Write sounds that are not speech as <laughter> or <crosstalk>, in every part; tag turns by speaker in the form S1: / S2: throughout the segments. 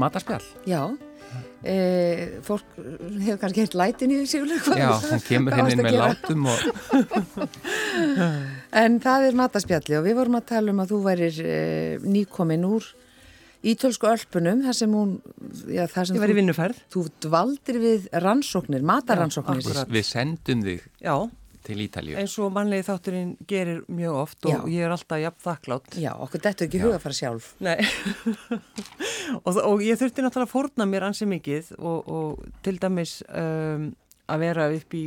S1: mataspjall.
S2: Já, e, fólk hefur kannski heilt lætin í sigurlega.
S1: Já, hún kemur henni inn með látum og... <laughs>
S2: en það er mataspjalli og við vorum að tala um að þú værir e, nýkomin úr ítölsku ölpunum, þar sem hún...
S3: Já, þar sem ég væri vinnufærð.
S2: Þú dvaldir við rannsóknir, matarannsóknir.
S1: Já, við sendum þig.
S3: Já
S1: til Ítalju.
S3: Eins og mannlegi þátturinn gerir mjög oft og Já. ég er alltaf jafn þakklátt.
S2: Já, okkur dettu ekki huga að fara sjálf.
S3: Nei, <laughs> og, og ég þurfti náttúrulega að fórna mér ansi mikið og, og til dæmis um, að vera upp í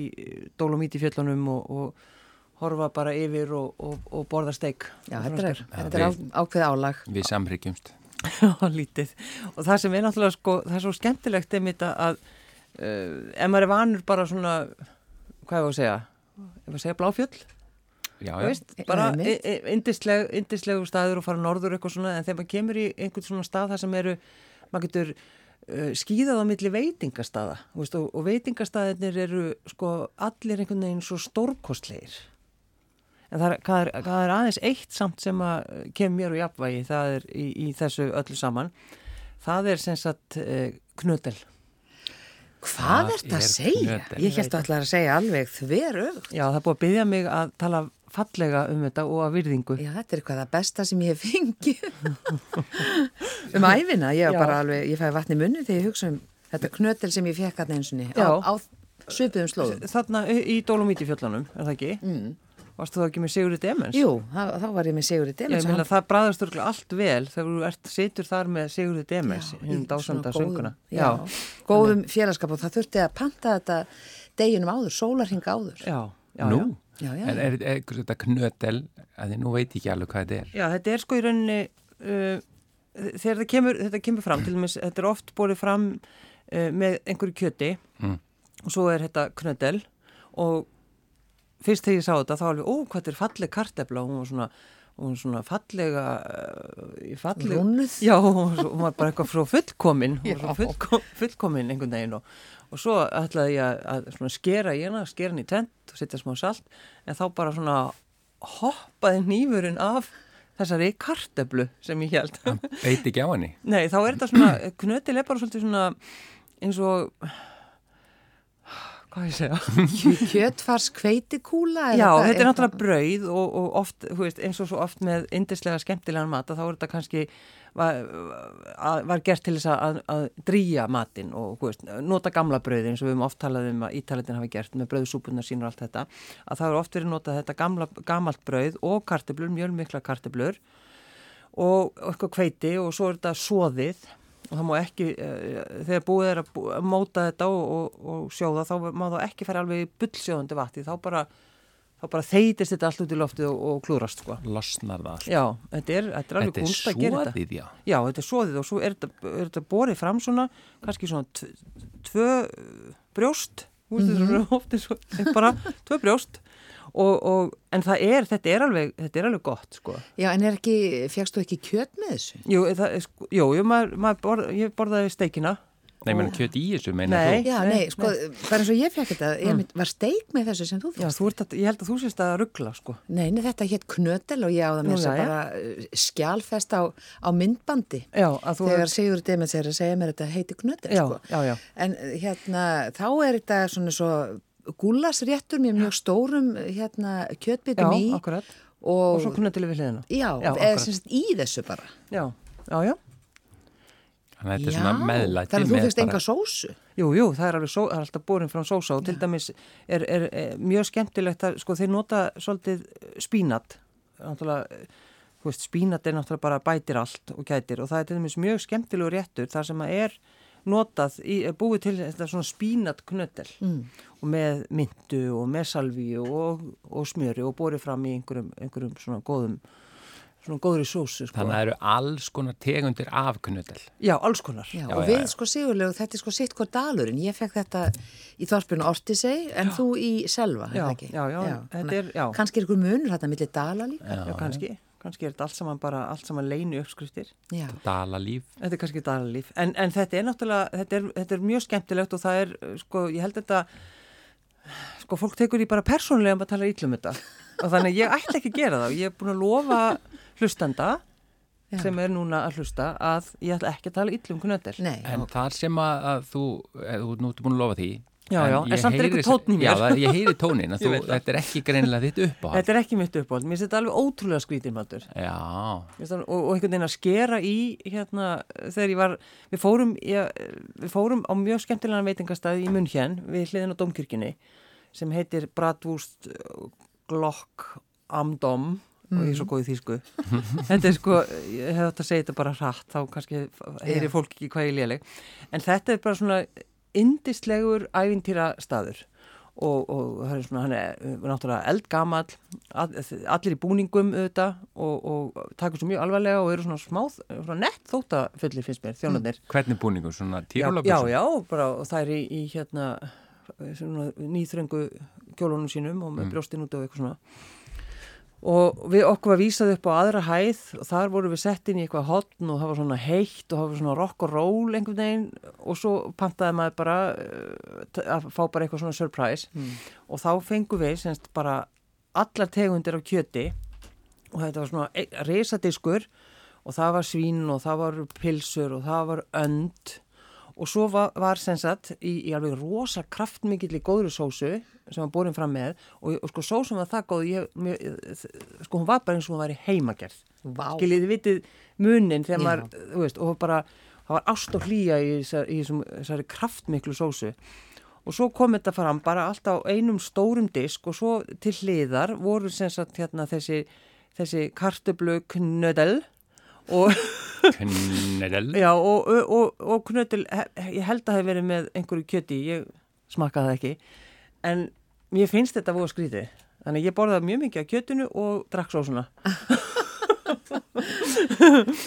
S3: Dolomíti fjöllunum og, og horfa bara yfir og borða steik.
S2: Já, þetta er, þetta er á, ákveð álag.
S1: Við samryggjumst.
S3: Já, <laughs> lítið. Og það sem er náttúrulega sko, það er svo skemmtilegt einmitt að uh, ef maður er vanur bara svona, hvað er það að segja? Ef að segja bláfjöll.
S1: Já,
S3: veist, bara indisleg, indislegu staður og fara norður eitthvað svona en þegar maður kemur í einhvern svona stað þar sem eru, maður getur uh, skýðað á milli veitingastaða. Veist, og, og veitingastaðinir eru sko allir einhvern veginn svo stórkostleir en það er, það, er, það er aðeins eitt samt sem að kemur mér og jafnvægi það er í, í þessu öllu saman. Það er sem sagt uh, knödel
S2: Hvað er þetta að segja? Knöten. Ég held að er að segja alveg þveru.
S3: Já, það er búið að byggja mig að tala fallega um þetta og að virðingu.
S2: Já, þetta er eitthvað það besta sem ég hef fengið. <laughs> um æfina, ég, alveg, ég fæ vatni munni þegar ég hugsa um þetta knötel sem ég fekk að neinsunni á, á söpuðum slóðum.
S3: Þarna í Dolomíti fjöllunum, er það ekki? Mm. Varst þú ekki með Sigurði Demens?
S2: Jú, þá, þá var ég með Sigurði Demens.
S3: Ég meina það bræðast örgulega allt vel þegar þú ert, situr þar með Sigurði Demens hinn dásanda sönguna.
S2: Já, já, góðum félagskap og það þurfti að panta þetta deginum áður, sólarhinga áður.
S3: Já, já,
S1: nú?
S3: já.
S1: já en er, er, er þetta knötel, að þið nú veit ekki alveg hvað þetta er?
S3: Já, þetta er sko í rauninni, uh, þegar þetta kemur, þetta kemur fram, til og með þetta er oft bórið fram uh, með einhverju kjöti mm. og svo er þetta knötel og fyrst þegar ég sá þetta þá alveg, ó hvað er falleg kartefla og hún var svona, hún var svona fallega
S2: uh, falleg, Rúnuð?
S3: Já, hún var bara eitthvað frá fullkomin hún var fullkom, fullkomin einhvern veginn og, og svo ætlaði ég að, að skera í hana, skera henni í tent og setja smá salt, en þá bara svona hoppaði nýfurinn af þessari karteflu sem ég held
S1: Það beiti ekki á henni?
S3: Nei, þá er þetta svona, <clears throat> knötil er bara svolítið svona eins og hvað ég segja?
S2: Kjötfars kveitikúla
S3: já, þetta er náttúrulega brauð og, og oft, veist, eins og svo oft með indislega skemmtilegan mat þá er þetta kannski var, var gert til þess að, að drýja matin og veist, nota gamla brauð eins og við höfum oft talað um að ítalitin hafi gert með brauðsúpunar sín og allt þetta að það eru oft verið notað þetta gamla, gamalt brauð og karteblur, mjög mikla karteblur og eitthvað kveiti og svo er þetta soðið og það má ekki, uh, þegar búið er að, bú, að móta þetta og, og, og sjóða þá má það ekki fara alveg í bullsjóðandi vatni þá bara, þá bara þeitist þetta allt út í loftið og, og klúrast sko.
S1: Losnar það allt.
S3: Já, þetta er, þetta er alveg kunst að gera þetta.
S1: Þetta er svoðið, já.
S3: Já, þetta er svoðið og svo er þetta, er þetta borið fram svona, kannski svona tvö brjóst, mm -hmm. ofta svo, bara tvö brjóst Og, og, en það er, þetta er alveg, þetta er alveg gott, sko.
S2: Já, en er ekki, fjagst þú ekki kjöt með þessu?
S3: Jú, það, sko, jú, maður, maður borð, ég borðaði steikina.
S1: Nei, menn kjöt í þessu, meina
S3: nei,
S1: þú?
S2: Já, nei, sko, bara eins og ég fekk þetta, ég mm. var steik með þessu sem þú
S3: fjagst. Já, þú ert að, ég held að þú sést að ruggla, sko.
S2: Nei, nei, þetta hétt knötel og ég á það með þess að bara uh, skjálfest á, á myndbandi.
S3: Já, að þú...
S2: Þegar Sigur Demens er að segja mér þetta heiti knötel,
S3: já,
S2: sko.
S3: Já, já, já.
S2: En hérna, þá er þetta svona svo gúlasréttur með mjög stórum hérna, kjötbitum
S3: já,
S2: í
S3: akkurat. og, og svo knötileg við hliðina.
S2: Já, já eða sem sagt í þessu bara.
S3: Já, já, já.
S1: Þannig að þetta er svona meðlæti
S2: þannig að þú fyrst enga sósu.
S3: Jú, jú, það er, só, það er alltaf borin frá sósa og til dæmis er, er, er mjög skemmtilegt að sko þeir nota svolítið spínat. Náttúrulega veist, spínat er náttúrulega bara bætir allt og gætir og það er til dæmis mjög skemmtilegur réttur þar sem að er notað, í, búið til þetta svona spínatknöttel mm. og með myndu og með salvíu og, og smjöri og borið fram í einhverjum, einhverjum svona góðum svona góðri sósu sko.
S1: Þannig að það eru alls konar tegundir af knöttel
S3: Já, alls konar.
S2: Já, já, Og við já, sko sigurlegu, þetta er sko sitt hvort dalurinn. Ég fekk þetta í þorpinu Ortisei en þú í Selva
S3: Já, já, já
S2: Kanski er ykkur munur þetta millir dala líka.
S3: Já, kannski kannski er þetta allt saman bara allt saman leinu uppskriftir
S1: Dalalíf.
S3: Þetta er kannski dalalíf. En, en þetta er náttúrulega, þetta er, þetta er mjög skemmtilegt og það er, sko, ég held þetta sko, fólk tekur því bara persónulega um að tala ítlum þetta. Og þannig ég ætla ekki að gera það. Ég er búin að lofa hlustanda sem er núna að hlusta að ég ætla ekki að tala yllum knöttel.
S2: Nei,
S1: En þar sem að, þú, eða, þú ert nú búin að lofa því
S3: Já, já, en
S1: ég
S3: samt er tónn í mér.
S1: Já, það, ég heyri tónin, <laughs> þú, þetta er ekki greinilega þitt uppáhald.
S3: Þetta er ekki mitt uppáhald, mér finnst þetta alveg ótrúlega skrítin matur.
S1: Já,
S3: það- Og, og einhvern veginn að skera í hérna, þegar ég var, við fórum, ég, við fórum á mjög skemmtilegan veitingastæði í Munhjön við hliðin á Dómkirkjunni sem heitir Bratwurst Glock Amdom og ég er svo góð í þýsku. Þetta er sko, ég hef þetta að segja þetta bara hratt þá kannski heyri fólk ekki hvað ég léleg. En þetta er bara svona indislegur ævintýra staður og, og er svona, hann er uh, náttúrulega eldgamall all, allir í búningum auðvitað og, og takur svo mjög alvarlega og eru svona smáð, svona nett þóttafullir finnst mér, þjónarnir.
S1: Hvernig búningur, svona tífólabjössum?
S3: já, já, bara, það er í, í hérna svona, nýþröngu kjólunum sínum og með brjóstin út og eitthvað svona og við okkur var vísað upp á aðra hæð og þar voru við sett inn í eitthvað hotn og það var svona heitt og það var svona rock og roll einhvern veginn og svo pantaði maður bara t- að fá bara eitthvað svona surprise. Og þá fengum við semst bara allar tegundir af kjöti og þetta var svona e- risadiskur og það var svín og það var pilsur og það var önd og svo var, var sem sagt í, í alveg rosa kraftmikill í góðri sósu sem var borin fram með. Og, og sko sósum var það góð ég, mér, sko hún var bara eins og hún var í heimagerð.
S2: Vá.
S3: skiljið vitið munin þegar maður, þú veist, og bara það var ást og hlýja í, í þessari kraftmiklu sósu. Og svo kom þetta fram bara alltaf á einum stórum disk og svo til hliðar voru sem sagt hérna þessi, þessi kartöblu knödel og <laughs>
S1: Knedel
S3: Já, og, og, og, he- ég held að það hef verið með einhverju kjöti, ég smakkaði það ekki, en mér finnst þetta voru skrítið. Þannig ég borðaði mjög mikið af kjötinu og drakk sósuna. <laughs>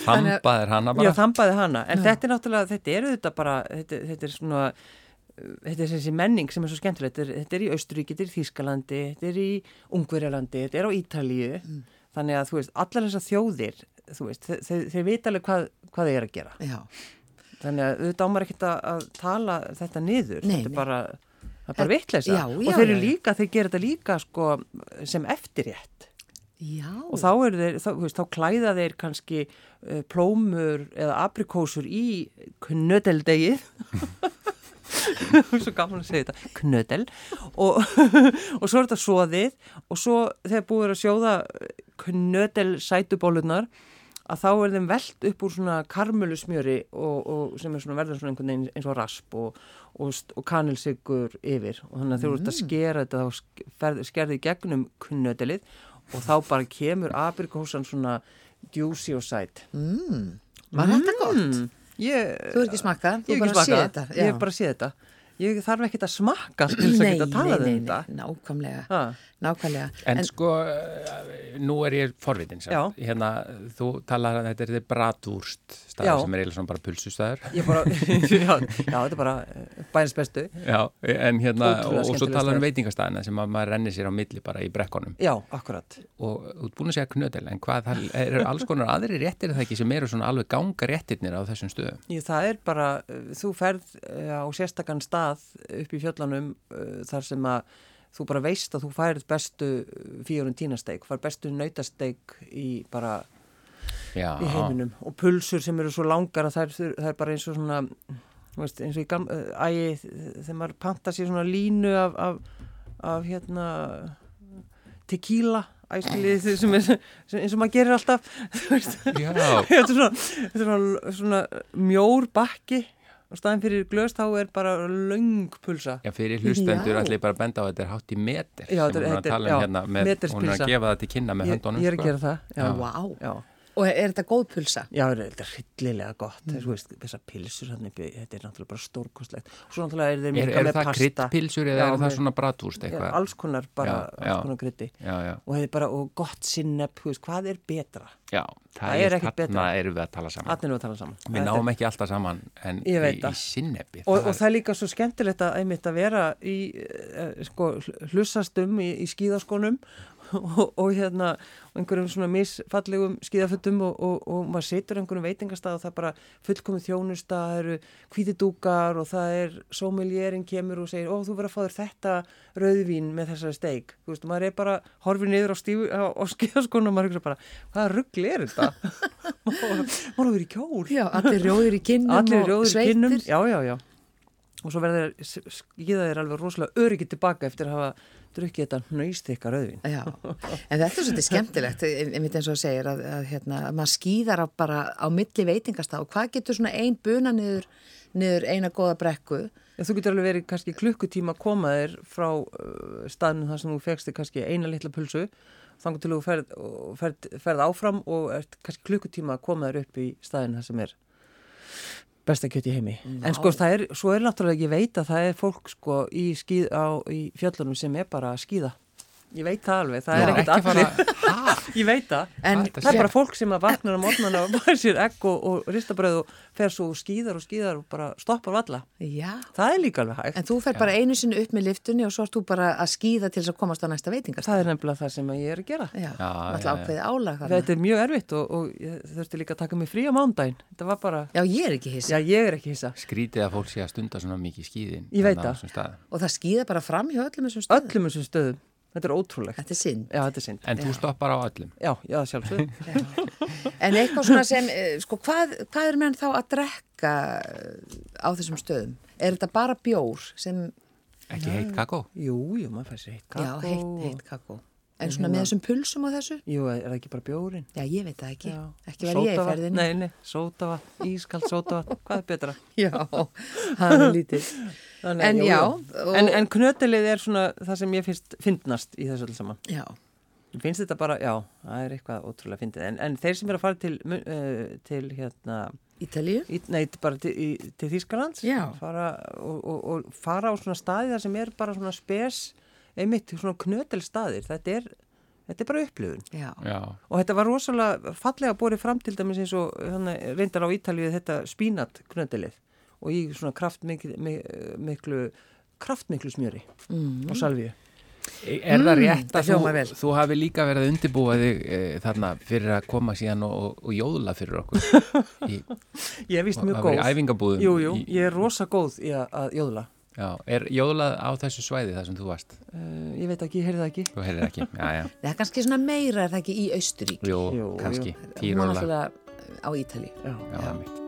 S1: Þambaðir hana
S3: Já,
S1: bara
S3: þambaði hana. En þetta er náttúrulega, þetta er þetta bara, þetta, þetta er svona, þetta er þessi menning sem er svo skemmtilegt. Þetta er, þetta er í Austuríki, þetta er í Þýskalandi, þetta er í Ungverjalandi, þetta er á Ítalíu. Þannig að, þú veist, allar þessar þjóðir, þú veist, þeir, þeir, vita alveg hvað, hvað þeir eru að gera.
S2: Já,
S3: Þannig að auðvitað ámar ekkert að, að tala þetta niður.
S2: Nei,
S3: þetta er bara, það er bara
S2: já,
S3: og þeir eru líka, þeir gera þetta líka sko sem eftirrétt.
S2: já.
S3: Og þá eru þeir, þá, veist, þá klæða þeir kannski uh, plómur eða aprikósur í knödeldegið. <laughs> <laughs> svo gaman að segja þetta, knödel. Og, <laughs> og svo er þetta svoðið og svo þegar búið að sjóða knödel sætubólunar að þá er þeim velt upp úr svona karmölusmjöri og, og sem er svona verður svona einhvern veginn eins og rasp og, og, kanilsigur yfir. Og þannig að þegar þú ert að skera þetta þá skerði gegnum knödelið og þá bara kemur aprikósan svona juicy og sæt.
S2: Var þetta gott?
S3: Ég,
S2: Þú er ekki smakkað, þú
S3: hef
S2: bara séð
S3: smakkað,
S2: þetta.
S3: ég hef bara séð þetta ég þarf ekki að smakka til þess að geta að tala um þetta
S2: nákvæmlega,
S3: Ha.
S2: nákvæmlega.
S1: En, sko, eh, nú er ég forvitin
S3: Já.
S1: samt. Hérna, þú talar að þetta er bratúrst
S3: Já.
S1: staður sem er eiginlega svona bara pulsustæður
S3: ég bara, <laughs> já, já, þetta er bara bæðins bestu
S1: Já, en hérna,
S3: Ótrúlega
S1: og, og svo talar um veitingastæðina sem að maður rennir sér á milli bara í brekkonum
S3: já, akkurat
S1: og þú ert búin að segja knödel en hvað, það eru alls konar aðri réttir er það ekki sem eru svona alveg ganga réttirnir á þessum stöðum
S3: Ég, það er bara, uh, þú ferð á sérstakann stað upp í fjöllunum uh, þar sem að þú bara veist að þú færð bestu fjórun tínasteik, færð bestu nautasteik í bara
S1: Já,
S3: í heiminum. Og pulsur sem eru svo langar að það er, það er bara eins og svona veist, eins og í gam, uh, ægi þegar maður panta sér svona línu af, af, af hérna tequila æskilið sem er eins og maður gerir alltaf. <laughs> Þú veist.
S1: Já,
S3: þetta er svona, svona, svona mjór bakki og staðin fyrir glöst þá er bara löng pulsa
S1: já, fyrir hlustendur ætla ég bara að benda á að þetta er hátt í meter
S3: Já,
S1: sem hún er að tala um
S3: já,
S1: hérna með, hún er að gefa það til kynna með
S3: ég,
S1: höndunum
S3: ég er að
S1: sko.
S3: gera það já,
S1: Já.
S2: Vá.
S3: já.
S2: Og er þetta góð pulsa?
S3: Já, þetta er hryllilega gott, mm. þú veist, þessar pilsur þetta er náttúrulega bara stórkostlegt. Og svo náttúrulega er þeir
S1: Er,
S3: mikið
S1: er
S3: með
S1: það
S3: pasta.
S1: kryddpilsur eða
S3: Já,
S1: er það
S3: með-
S1: svona bratúrst
S3: Já,
S1: eitthvað?
S3: alls konar, bara
S1: Já,
S3: alls
S1: já.
S3: konar krytti.
S1: Já, já,
S3: Og þetta er bara, og gott sinneb, þú veist, hvað er betra?
S1: já, það,
S3: Það er
S1: er
S3: ekkert
S1: þarna
S3: betra.
S1: erum við að tala saman.
S3: Allir nú að tala saman.
S1: Við náum ekki alltaf saman en í,
S3: Ég veit
S1: í
S3: það.
S1: sinnebi.
S3: Og, og það er líka svo skemmtilegt að einmitt að vera í, uh, sko, hl- hlussast um í, í skíðaskónum og, og hérna og einhverjum svona misfallegum skíðafötum og, og, og maður setur einhverjum veitingastað og það er bara fullkomið þjónusta það eru hvítidúkar og það er sómiljering kemur og segir ó þú verður að fá þér þetta rauðvín með þessari steik. Þú veist, maður er bara horfið niður á, á, á skíðaskonu og maður er bara hvaða ruggli er þetta? <laughs> maður er í kjól.
S2: Já, allir rjóðir í kinnum
S3: allir
S2: og sveitir.
S3: kinnum. Já, já, já. Og svo verður skíða þér alveg rosalega öryggið tilbaka eftir að hafa drukkið þetta nöyst ykkar auðvin.
S2: Já, en þetta er svolítið skemmtilegt, einmitt eins og segir að, að, hérna, að maður skýðar á bara á milli veitingast á og hvað getur svona ein buna niður, niður eina goða brekku?
S3: Já, þú getur alveg verið kannski klukkutíma að koma þér frá uh, staðnum þar sem þú fegst þig kannski eina litla pulsu þannig til þú ferð, ferð, ferð áfram og ert kannski klukkutíma að koma þér upp í staðin þar sem er besta kjöt í heimi. Ná. En sko það er, svo er náttúrulega ekki veit að það er fólk sko í, skíð, á, í fjöllunum sem er bara að skíða. Ég veit það alveg, það Já, er ekkert allir, fara... <laughs> ég veit það, en það er bara fólk sem að vaknar á mótnana og <laughs> bara sér egg og, og ristabröð og fer svo skýðar og skýðar og bara stoppar valla.
S2: Já.
S3: Það er líka alveg hægt.
S2: En þú fer bara einu sinni upp með liftunni og svo ert þú bara að skýða til þess að komast á næsta veitingast.
S3: Það er nefnilega það sem ég er að gera.
S2: Já, alltaf ákveði álag.
S3: Þetta er mjög erfitt og, og ég þurfti líka að taka mig frí á mándaginn. Þetta var bara...
S2: Já, ég er ekki hissa.
S3: Já, ég er ekki hissa.
S1: Skrítið að fólk sé að stunda svona mikið skýðin.
S3: Ég veit það.
S2: Og það skýða bara fram hjá öllum þessum stöðum.
S3: Þetta er ótrúlegt.
S2: Þetta er synd.
S3: Já, þetta er synd.
S1: En þú stoppar á öllum.
S3: Já, já, sjálfsög. <laughs>
S2: en eitthvað svona sem, sko, hvað, hvað er meðan þá að drekka á þessum stöðum? Er þetta bara bjór sem...
S1: Ekki heitt kakó?
S3: Jú, jú, maður fær sér heitt kakó.
S2: Já, heitt, heitt kakó. En svona með þessum pulsum og þessu?
S3: Jú, er það ekki bara bjórin?
S2: Já, ég veit það ekki. Já. Ekki var ég í ferðinu.
S3: Nei, nei, sótavat, ískald sótavat, hvað er betra? <laughs>
S2: Já, það er lítið.
S3: Þannig, en jú, já. Og... En, en knötilið er svona það sem ég finnst finnast í þessu alls saman.
S2: Já.
S3: Finnst þetta bara, já, það er eitthvað ótrúlega fyndið. En, en þeir sem er að fara til, uh, til hérna...
S2: Ítalíu?
S3: Í, nei, bara til, í, til Þýskalands.
S2: Já.
S3: Fara, og, og, og fara á svona staði þar sem er bara svona spes einmitt svona knötel staðir, þetta er þetta er bara upplifun
S2: Já.
S1: Já.
S3: og þetta var rosalega fallega borið fram til dæmis eins og hana, reyndar á Ítalið þetta spínat knötelið og í svona kraftmiklu, miklu, kraftmiklu smjöri
S2: mm.
S3: og salvíu
S1: Er það rétt
S2: mm,
S1: að þú, þú hafi líka verið að undirbúa þig e, þarna fyrir að koma síðan og, og jóðla fyrir okkur? <laughs>
S3: Í, ég hef vist mjög góð. Jú, jú, í, ég er rosa góð í að, að jóðla.
S1: Já, er jóðlað á þessu svæði þar sem þú varst?
S3: Uh, ég veit ekki, ég heyrði það ekki.
S1: Þú heyrði það ekki, já, já. <laughs>
S2: Það er kannski svona meira, er það ekki í Austurík?
S1: Jú, kannski, Tíróla.
S2: Mónalega á Ítali.
S3: Já, já, já.